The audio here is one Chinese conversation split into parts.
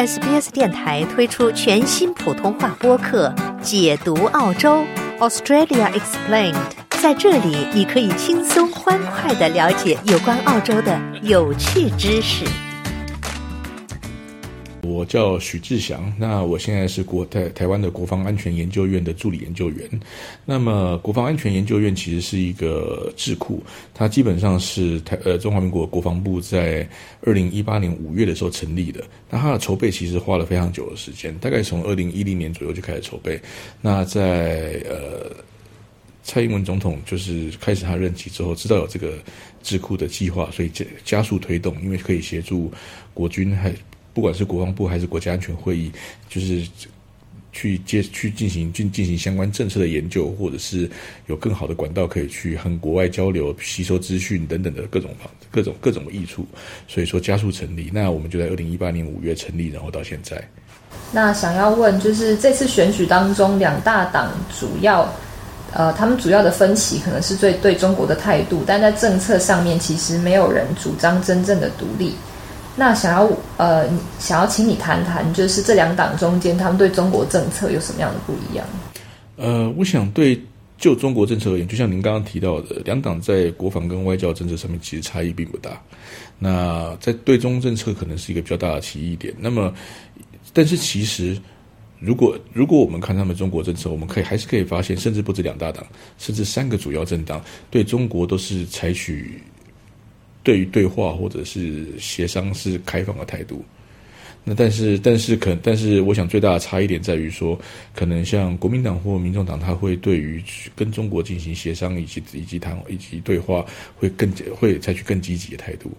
SBS 电台推出全新普通话播客《解读澳洲 Australia Explained》。在这里，你可以轻松欢快的了解有关澳洲的有趣知识。我叫许志祥，那我现在是国台台湾的国防安全研究院的助理研究员。那么，国防安全研究院其实是一个智库，它基本上是台呃中华民国国防部在二零一八年五月的时候成立的。那它的筹备其实花了非常久的时间，大概从二零一零年左右就开始筹备。那在呃蔡英文总统就是开始他任期之后，知道有这个智库的计划，所以加加速推动，因为可以协助国军还。不管是国防部还是国家安全会议，就是去接去进行进进行相关政策的研究，或者是有更好的管道可以去和国外交流、吸收资讯等等的各种方各种各种益处。所以说加速成立，那我们就在二零一八年五月成立，然后到现在。那想要问，就是这次选举当中，两大党主要呃，他们主要的分歧可能是对对中国的态度，但在政策上面，其实没有人主张真正的独立。那想要呃，想要请你谈谈，就是这两党中间，他们对中国政策有什么样的不一样？呃，我想对就中国政策而言，就像您刚刚提到的，两党在国防跟外交政策上面其实差异并不大。那在对中政策可能是一个比较大的歧义点。那么，但是其实如果如果我们看他们中国政策，我们可以还是可以发现，甚至不止两大党，甚至三个主要政党对中国都是采取。对于对话或者是协商是开放的态度，那但是但是可但是我想最大的差异点在于说，可能像国民党或民众党，他会对于跟中国进行协商以及以及谈以及对话会更会采取更积极的态度。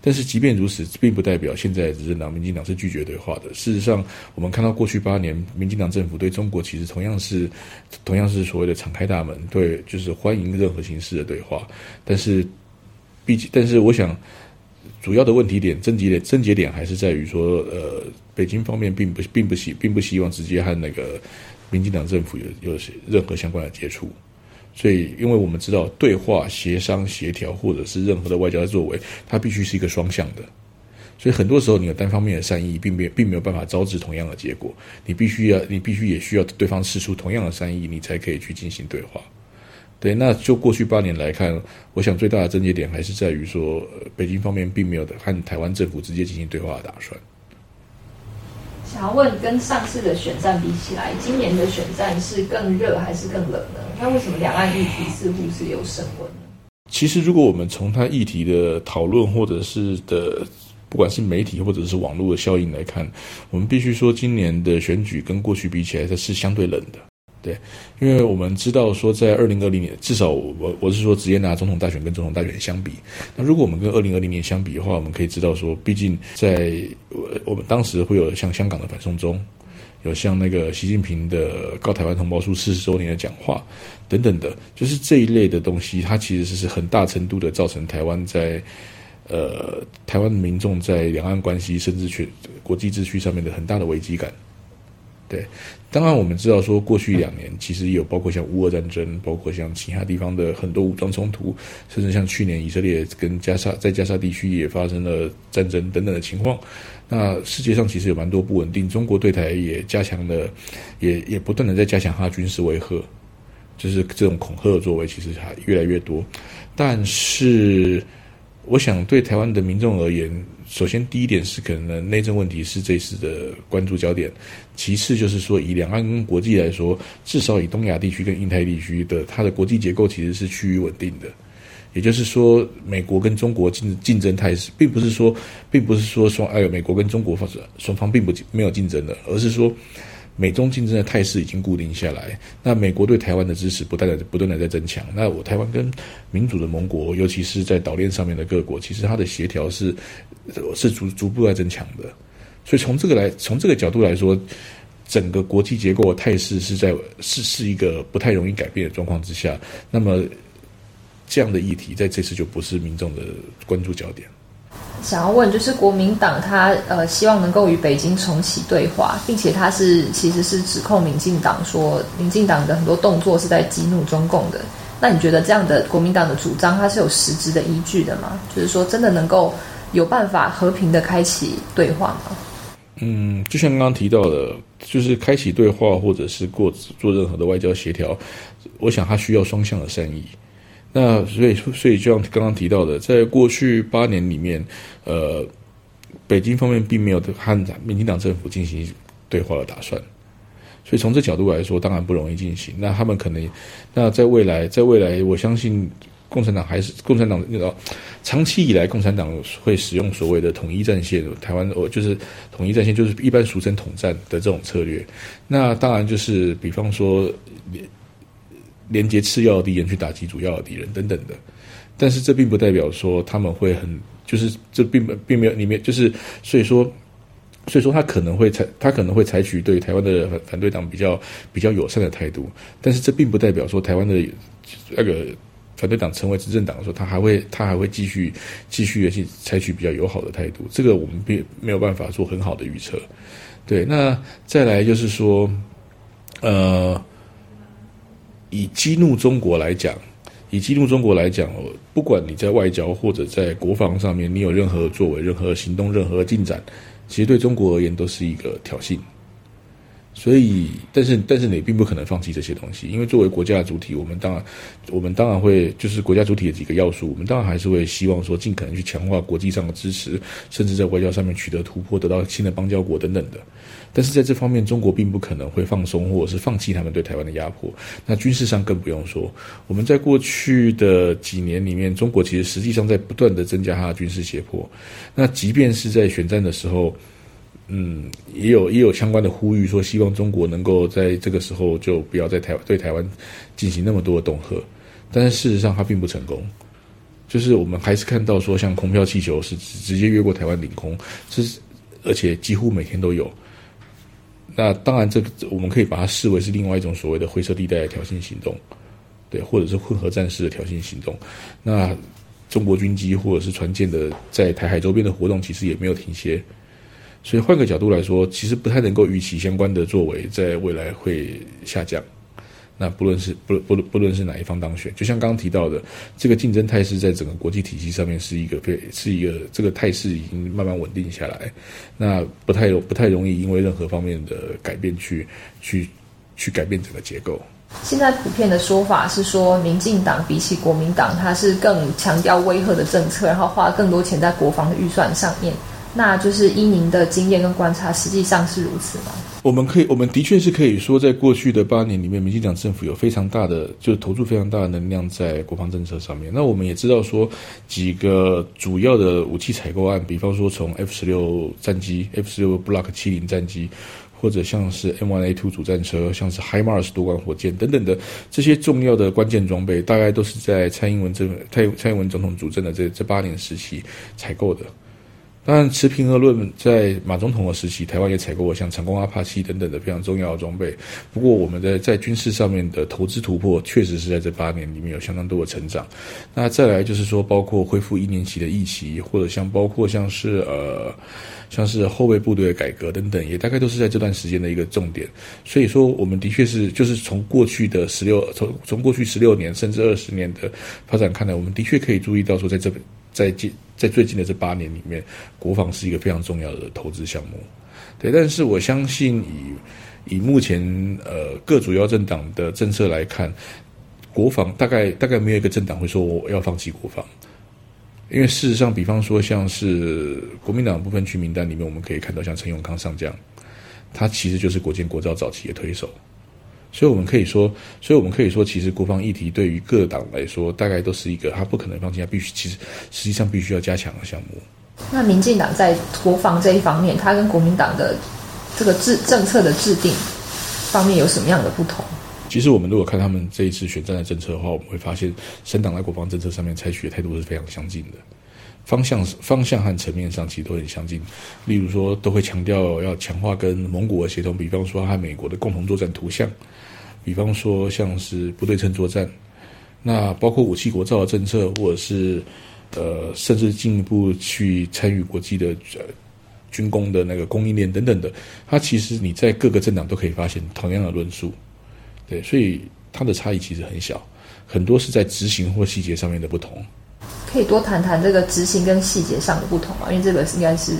但是即便如此，并不代表现在执政党民进党是拒绝对话的。事实上，我们看到过去八年，民进党政府对中国其实同样是同样是所谓的敞开大门，对就是欢迎任何形式的对话，但是。毕竟，但是我想，主要的问题点、症结点、症结点还是在于说，呃，北京方面并不并不希并不希望直接和那个民进党政府有有任何相关的接触。所以，因为我们知道，对话、协商、协调，或者是任何的外交作为，它必须是一个双向的。所以，很多时候，你有单方面的善意，并没并没有办法招致同样的结果。你必须要，你必须也需要对方示出同样的善意，你才可以去进行对话。对，那就过去八年来看，我想最大的症结点还是在于说，北京方面并没有和台湾政府直接进行对话的打算。想要问，跟上次的选战比起来，今年的选战是更热还是更冷呢？那为什么两岸议题似乎是有升温呢？其实，如果我们从它议题的讨论，或者是的，不管是媒体或者是网络的效应来看，我们必须说，今年的选举跟过去比起来，它是相对冷的。对，因为我们知道说，在二零二零年，至少我我是说，直接拿总统大选跟总统大选相比，那如果我们跟二零二零年相比的话，我们可以知道说，毕竟在我们当时会有像香港的反送中，有像那个习近平的告台湾同胞书四十周年的讲话等等的，就是这一类的东西，它其实是很大程度的造成台湾在呃台湾民众在两岸关系甚至全国际秩序上面的很大的危机感。对，当然我们知道说，过去两年其实有包括像乌俄战争，包括像其他地方的很多武装冲突，甚至像去年以色列跟加沙在加沙地区也发生了战争等等的情况。那世界上其实有蛮多不稳定，中国对台也加强了，也也不断的在加强它的军事威吓，就是这种恐吓的作为其实还越来越多。但是，我想对台湾的民众而言。首先，第一点是可能内政问题是这次的关注焦点。其次，就是说以两岸跟国际来说，至少以东亚地区跟印太地区的它的国际结构其实是趋于稳定的。也就是说，美国跟中国竞竞争态势，并不是说，并不是说说哎，美国跟中国方双方并不没有竞争的，而是说。美中竞争的态势已经固定下来，那美国对台湾的支持不断的不断的在增强。那我台湾跟民主的盟国，尤其是在岛链上面的各国，其实它的协调是是逐逐步在增强的。所以从这个来从这个角度来说，整个国际结构的态势是在是是一个不太容易改变的状况之下。那么这样的议题在这次就不是民众的关注焦点。想要问，就是国民党他呃希望能够与北京重启对话，并且他是其实是指控民进党说，民进党的很多动作是在激怒中共的。那你觉得这样的国民党的主张，它是有实质的依据的吗？就是说，真的能够有办法和平的开启对话吗？嗯，就像刚刚提到的，就是开启对话或者是过做任何的外交协调，我想它需要双向的善意。那所以，所以就像刚刚提到的，在过去八年里面，呃，北京方面并没有和民进党政府进行对话的打算，所以从这角度来说，当然不容易进行。那他们可能，那在未来，在未来，我相信共产党还是共产党那个长期以来，共产党会使用所谓的统一战线，台湾哦，就是统一战线，就是一般俗称统战的这种策略。那当然就是，比方说。连接次要的敌人去打击主要的敌人等等的，但是这并不代表说他们会很，就是这并并没有里面就是，所以说，所以说他可能会采他可能会采取对台湾的反对党比较比较友善的态度，但是这并不代表说台湾的那个反对党成为执政党的时候，他还会他还会继续继续的去采取比较友好的态度，这个我们并没有办法做很好的预测。对，那再来就是说，呃。以激怒中国来讲，以激怒中国来讲，不管你在外交或者在国防上面，你有任何作为、任何行动、任何进展，其实对中国而言都是一个挑衅。所以，但是，但是你并不可能放弃这些东西，因为作为国家的主体，我们当然，我们当然会就是国家主体的几个要素，我们当然还是会希望说，尽可能去强化国际上的支持，甚至在外交上面取得突破，得到新的邦交国等等的。但是在这方面，中国并不可能会放松或者是放弃他们对台湾的压迫。那军事上更不用说，我们在过去的几年里面，中国其实实际上在不断的增加它的军事胁迫。那即便是在选战的时候。嗯，也有也有相关的呼吁，说希望中国能够在这个时候就不要在台对台湾进行那么多的恫吓，但是事实上它并不成功。就是我们还是看到说，像空飘气球是直接越过台湾领空，这是而且几乎每天都有。那当然，这个我们可以把它视为是另外一种所谓的灰色地带的挑衅行动，对，或者是混合战士的挑衅行动。那中国军机或者是船舰的在台海周边的活动，其实也没有停歇。所以换个角度来说，其实不太能够预期相关的作为在未来会下降。那不论是不不不论是哪一方当选，就像刚刚提到的，这个竞争态势在整个国际体系上面是一个非是一个这个态势已经慢慢稳定下来。那不太不太容易因为任何方面的改变去去去改变整个结构。现在普遍的说法是说，民进党比起国民党，它是更强调威吓的政策，然后花更多钱在国防的预算上面。那就是依您的经验跟观察，实际上是如此吗？我们可以，我们的确是可以说，在过去的八年里面，民进党政府有非常大的，就是投注非常大的能量在国防政策上面。那我们也知道说，几个主要的武器采购案，比方说从 F 十六战机、F 十六 Block 七零战机，或者像是 M1A Two 主战车，像是 HIMARS 多管火箭等等的这些重要的关键装备，大概都是在蔡英文政蔡蔡英文总统主政的这这八年时期采购的。当然，持平和论，在马总统的时期，台湾也采购过像长弓、阿帕奇等等的非常重要的装备。不过，我们的在军事上面的投资突破，确实是在这八年里面有相当多的成长。那再来就是说，包括恢复一年期的役期，或者像包括像是呃，像是后备部队的改革等等，也大概都是在这段时间的一个重点。所以说，我们的确是就是从过去的十六从从过去十六年甚至二十年的发展看来，我们的确可以注意到说，在这在近在最近的这八年里面，国防是一个非常重要的投资项目，对。但是我相信，以以目前呃各主要政党的政策来看，国防大概大概没有一个政党会说我要放弃国防，因为事实上，比方说像是国民党部分区名单里面，我们可以看到像陈永康上将，他其实就是国建国造早期的推手。所以我们可以说，所以我们可以说，其实国防议题对于各党来说，大概都是一个他不可能放弃，他必须其实实际上必须要加强的项目。那民进党在国防这一方面，它跟国民党的这个制政策的制定方面有什么样的不同？其实我们如果看他们这一次选战的政策的话，我们会发现，省党在国防政策上面采取的态度是非常相近的，方向方向和层面上其实都很相近。例如说，都会强调要强化跟盟国的协同，比方说和美国的共同作战图像。比方说，像是不对称作战，那包括武器国造的政策，或者是呃，甚至进一步去参与国际的呃军工的那个供应链等等的，它其实你在各个政党都可以发现同样的论述，对，所以它的差异其实很小，很多是在执行或细节上面的不同。可以多谈谈这个执行跟细节上的不同啊？因为这个应该是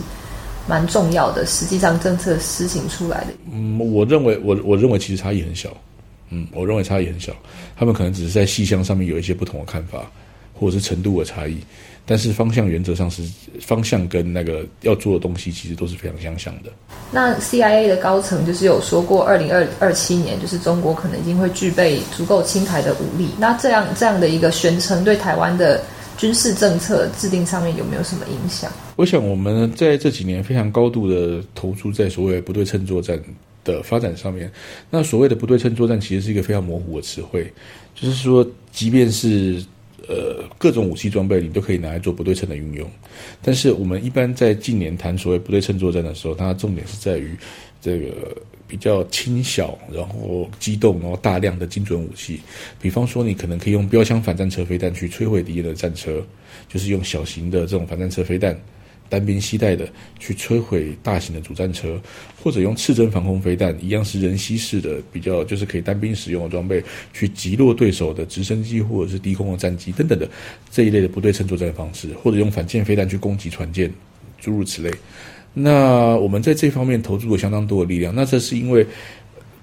蛮重要的。实际上政策施行出来的，嗯，我认为我我认为其实差异很小，嗯，我认为差异很小，他们可能只是在细项上面有一些不同的看法，或者是程度的差异。但是方向原则上是方向跟那个要做的东西其实都是非常相像的。那 CIA 的高层就是有说过，二零二二七年就是中国可能已经会具备足够轻台的武力。那这样这样的一个宣称，对台湾的军事政策制定上面有没有什么影响？我想我们在这几年非常高度的投注在所谓不对称作战的发展上面。那所谓的不对称作战其实是一个非常模糊的词汇，就是说，即便是呃，各种武器装备你都可以拿来做不对称的运用，但是我们一般在近年谈所谓不对称作战的时候，它重点是在于这个比较轻小，然后机动，然后大量的精准武器。比方说，你可能可以用标枪反战车飞弹去摧毁敌人的战车，就是用小型的这种反战车飞弹。单兵携带的去摧毁大型的主战车，或者用刺针防空飞弹，一样是人吸式的，比较就是可以单兵使用的装备，去击落对手的直升机或者是低空的战机等等的这一类的不对称作战方式，或者用反舰飞弹去攻击船舰，诸如此类。那我们在这方面投入了相当多的力量。那这是因为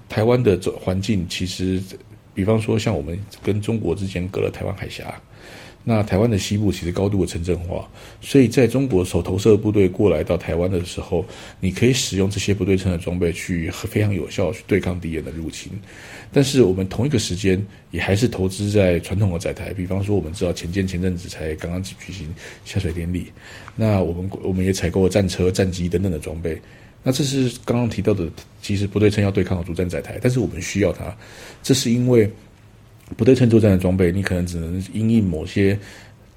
台湾的环境其实，比方说像我们跟中国之间隔了台湾海峡。那台湾的西部其实高度的城镇化，所以在中国所投射部队过来到台湾的时候，你可以使用这些不对称的装备去非常有效去对抗敌人的入侵。但是我们同一个时间也还是投资在传统的载台，比方说我们知道前舰前阵子才刚刚举行下水典礼，那我们我们也采购了战车、战机等等的装备。那这是刚刚提到的，其实不对称要对抗主战载台，但是我们需要它，这是因为。不对称作战的装备，你可能只能因应某些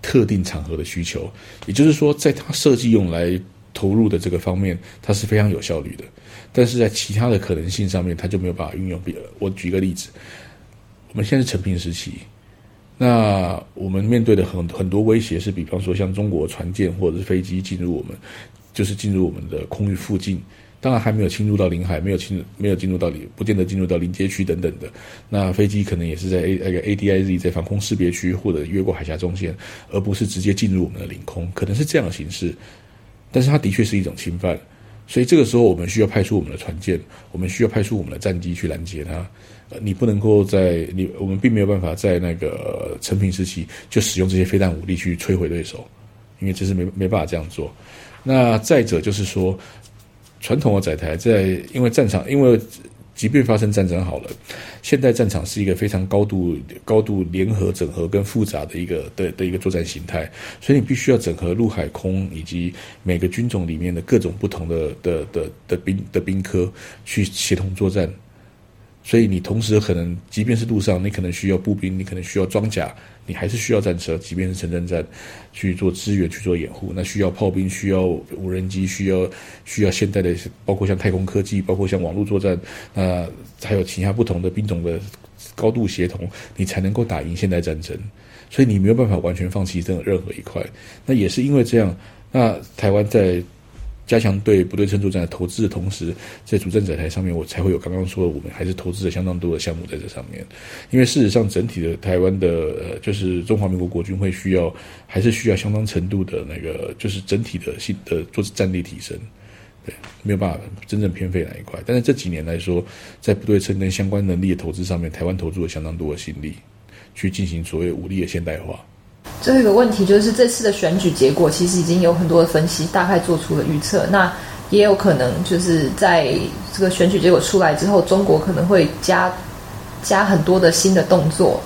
特定场合的需求。也就是说，在它设计用来投入的这个方面，它是非常有效率的。但是在其他的可能性上面，它就没有办法运用。比我举个例子，我们现在是成平时期，那我们面对的很很多威胁是，比方说像中国船舰或者是飞机进入我们，就是进入我们的空域附近。当然还没有侵入到领海，没有侵没有进入到里，不见得进入到临街区等等的。那飞机可能也是在 A 那个 A D I Z 在防空识别区或者越过海峡中线，而不是直接进入我们的领空，可能是这样的形式。但是它的确是一种侵犯，所以这个时候我们需要派出我们的船舰，我们需要派出我们的战机去拦截它。呃，你不能够在你我们并没有办法在那个成平时期就使用这些飞弹武力去摧毁对手，因为这是没没办法这样做。那再者就是说。传统的载台在因为战场，因为即便发生战争好了，现代战场是一个非常高度、高度联合、整合跟复杂的一个的的一个作战形态，所以你必须要整合陆海空以及每个军种里面的各种不同的的的的兵的兵科去协同作战。所以你同时可能，即便是路上，你可能需要步兵，你可能需要装甲，你还是需要战车，即便是城镇战去做支援、去做掩护，那需要炮兵，需要无人机，需要需要现代的，包括像太空科技，包括像网络作战，那还有其他不同的兵种的高度协同，你才能够打赢现代战争。所以你没有办法完全放弃任任何一块。那也是因为这样，那台湾在。加强对不对称作战的投资的同时，在主战载台上面，我才会有刚刚说的，我们还是投资了相当多的项目在这上面。因为事实上，整体的台湾的呃，就是中华民国国军会需要，还是需要相当程度的那个，就是整体的性的做战力提升。对，没有办法真正偏废哪一块。但是这几年来说，在不对称跟相关能力的投资上面，台湾投入了相当多的心力，去进行所谓武力的现代化。最后一个问题就是，这次的选举结果其实已经有很多的分析，大概做出了预测。那也有可能就是在这个选举结果出来之后，中国可能会加加很多的新的动作，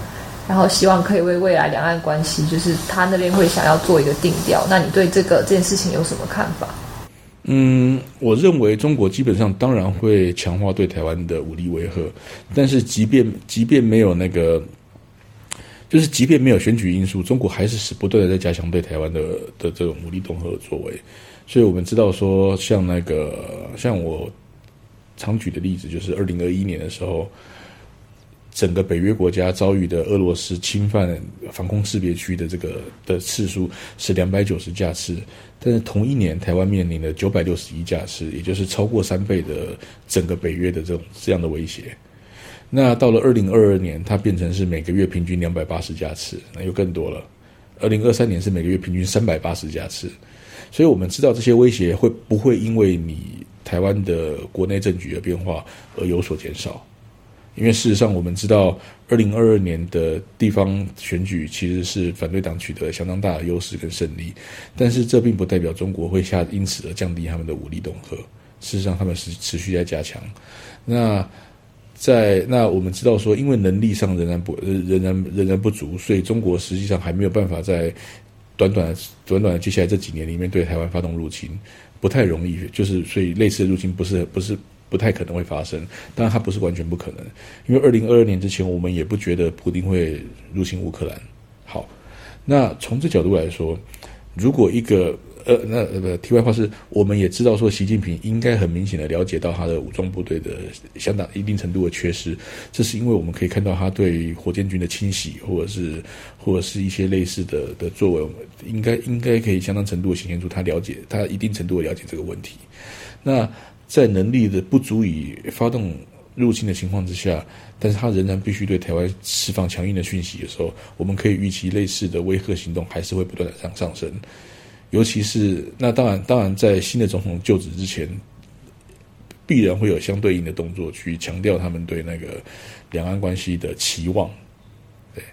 然后希望可以为未来两岸关系，就是他那边会想要做一个定调。那你对这个这件事情有什么看法？嗯，我认为中国基本上当然会强化对台湾的武力威吓，但是即便即便没有那个。就是即便没有选举因素，中国还是是不断的在加强对台湾的的这种武力恫吓的作为。所以我们知道说，像那个像我常举的例子，就是二零二一年的时候，整个北约国家遭遇的俄罗斯侵犯防空识别区的这个的次数是两百九十架次，但是同一年台湾面临的九百六十一架次，也就是超过三倍的整个北约的这种这样的威胁。那到了二零二二年，它变成是每个月平均两百八十架次，那又更多了。二零二三年是每个月平均三百八十架次，所以我们知道这些威胁会不会因为你台湾的国内政局的变化而有所减少？因为事实上，我们知道，二零二二年的地方选举其实是反对党取得相当大的优势跟胜利，但是这并不代表中国会下因此而降低他们的武力恫吓。事实上，他们是持续在加强。那在那我们知道说，因为能力上仍然不仍然仍然不足，所以中国实际上还没有办法在短短短短的接下来这几年里面对台湾发动入侵，不太容易。就是所以类似的入侵不是不是。不太可能会发生，当然它不是完全不可能，因为二零二二年之前，我们也不觉得普京会入侵乌克兰。好，那从这角度来说，如果一个呃，那呃，题外话是，我们也知道说，习近平应该很明显的了解到他的武装部队的相当一定程度的缺失，这是因为我们可以看到他对火箭军的清洗，或者是或者是一些类似的的作为，应该应该可以相当程度的显现出他了解他一定程度的了解这个问题。那在能力的不足以发动入侵的情况之下，但是他仍然必须对台湾释放强硬的讯息的时候，我们可以预期类似的威吓行动还是会不断的上上升。尤其是那当然，当然在新的总统就职之前，必然会有相对应的动作去强调他们对那个两岸关系的期望。对，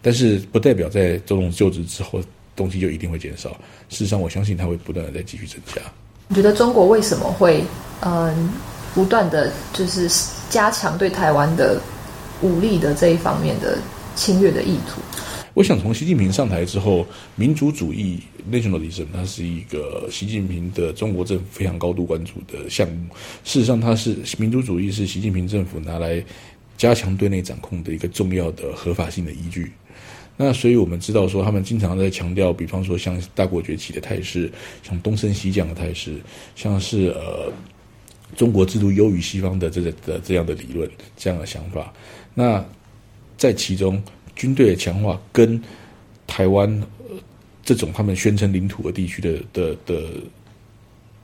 但是不代表在总统就职之后东西就一定会减少。事实上，我相信他会不断的在继续增加。你觉得中国为什么会嗯不断的就是加强对台湾的武力的这一方面的侵略的意图？我想从习近平上台之后，民族主义 nationalism 它是一个习近平的中国政府非常高度关注的项目。事实上，它是民族主义是习近平政府拿来加强对内掌控的一个重要的合法性的依据。那所以我们知道说，他们经常在强调，比方说像大国崛起的态势，像东升西降的态势，像是呃中国制度优于西方的这个的这样的理论，这样的想法。那在其中，军队的强化跟台湾这种他们宣称领土的地区的的的。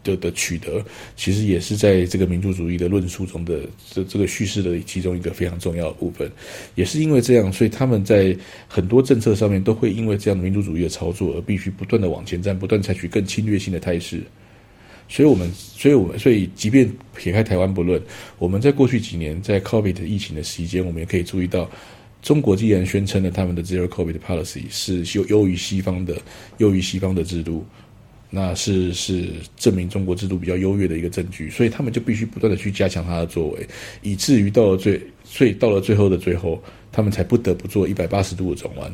的的取得，其实也是在这个民族主义的论述中的这这个叙事的其中一个非常重要的部分。也是因为这样，所以他们在很多政策上面都会因为这样的民族主义的操作而必须不断的往前站，不断采取更侵略性的态势。所以我们，所以我们，所以即便撇开台湾不论，我们在过去几年在 COVID 疫情的期间，我们也可以注意到，中国既然宣称了他们的 Zero COVID Policy 是优优于西方的，优于西方的制度。那是是证明中国制度比较优越的一个证据，所以他们就必须不断的去加强他的作为，以至于到了最，所以到了最后的最后，他们才不得不做一百八十度的转弯，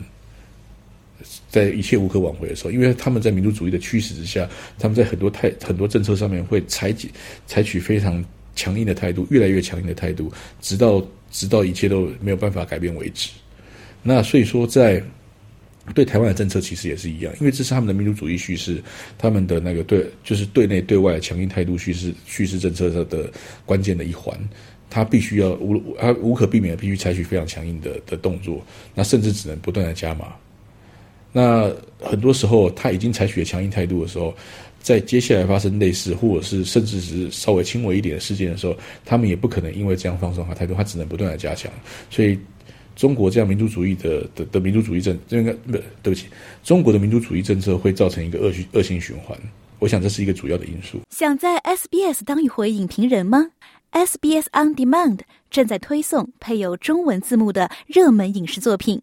在一切无可挽回的时候，因为他们在民族主义的驱使之下，他们在很多太很多政策上面会采取采取非常强硬的态度，越来越强硬的态度，直到直到一切都没有办法改变为止。那所以说在。对台湾的政策其实也是一样，因为这是他们的民族主义叙事，他们的那个对就是对内对外强硬态度叙事叙事政策的关键的一环，他必须要无他无可避免的必须采取非常强硬的的动作，那甚至只能不断的加码。那很多时候他已经采取了强硬态度的时候，在接下来发生类似或者是甚至是稍微轻微一点的事件的时候，他们也不可能因为这样放松他态度，他只能不断的加强，所以。中国这样民族主义的的的民族主义政，应该不对不起，中国的民族主义政策会造成一个恶循恶性循环。我想这是一个主要的因素。想在 SBS 当一回影评人吗？SBS On Demand 正在推送配有中文字幕的热门影视作品。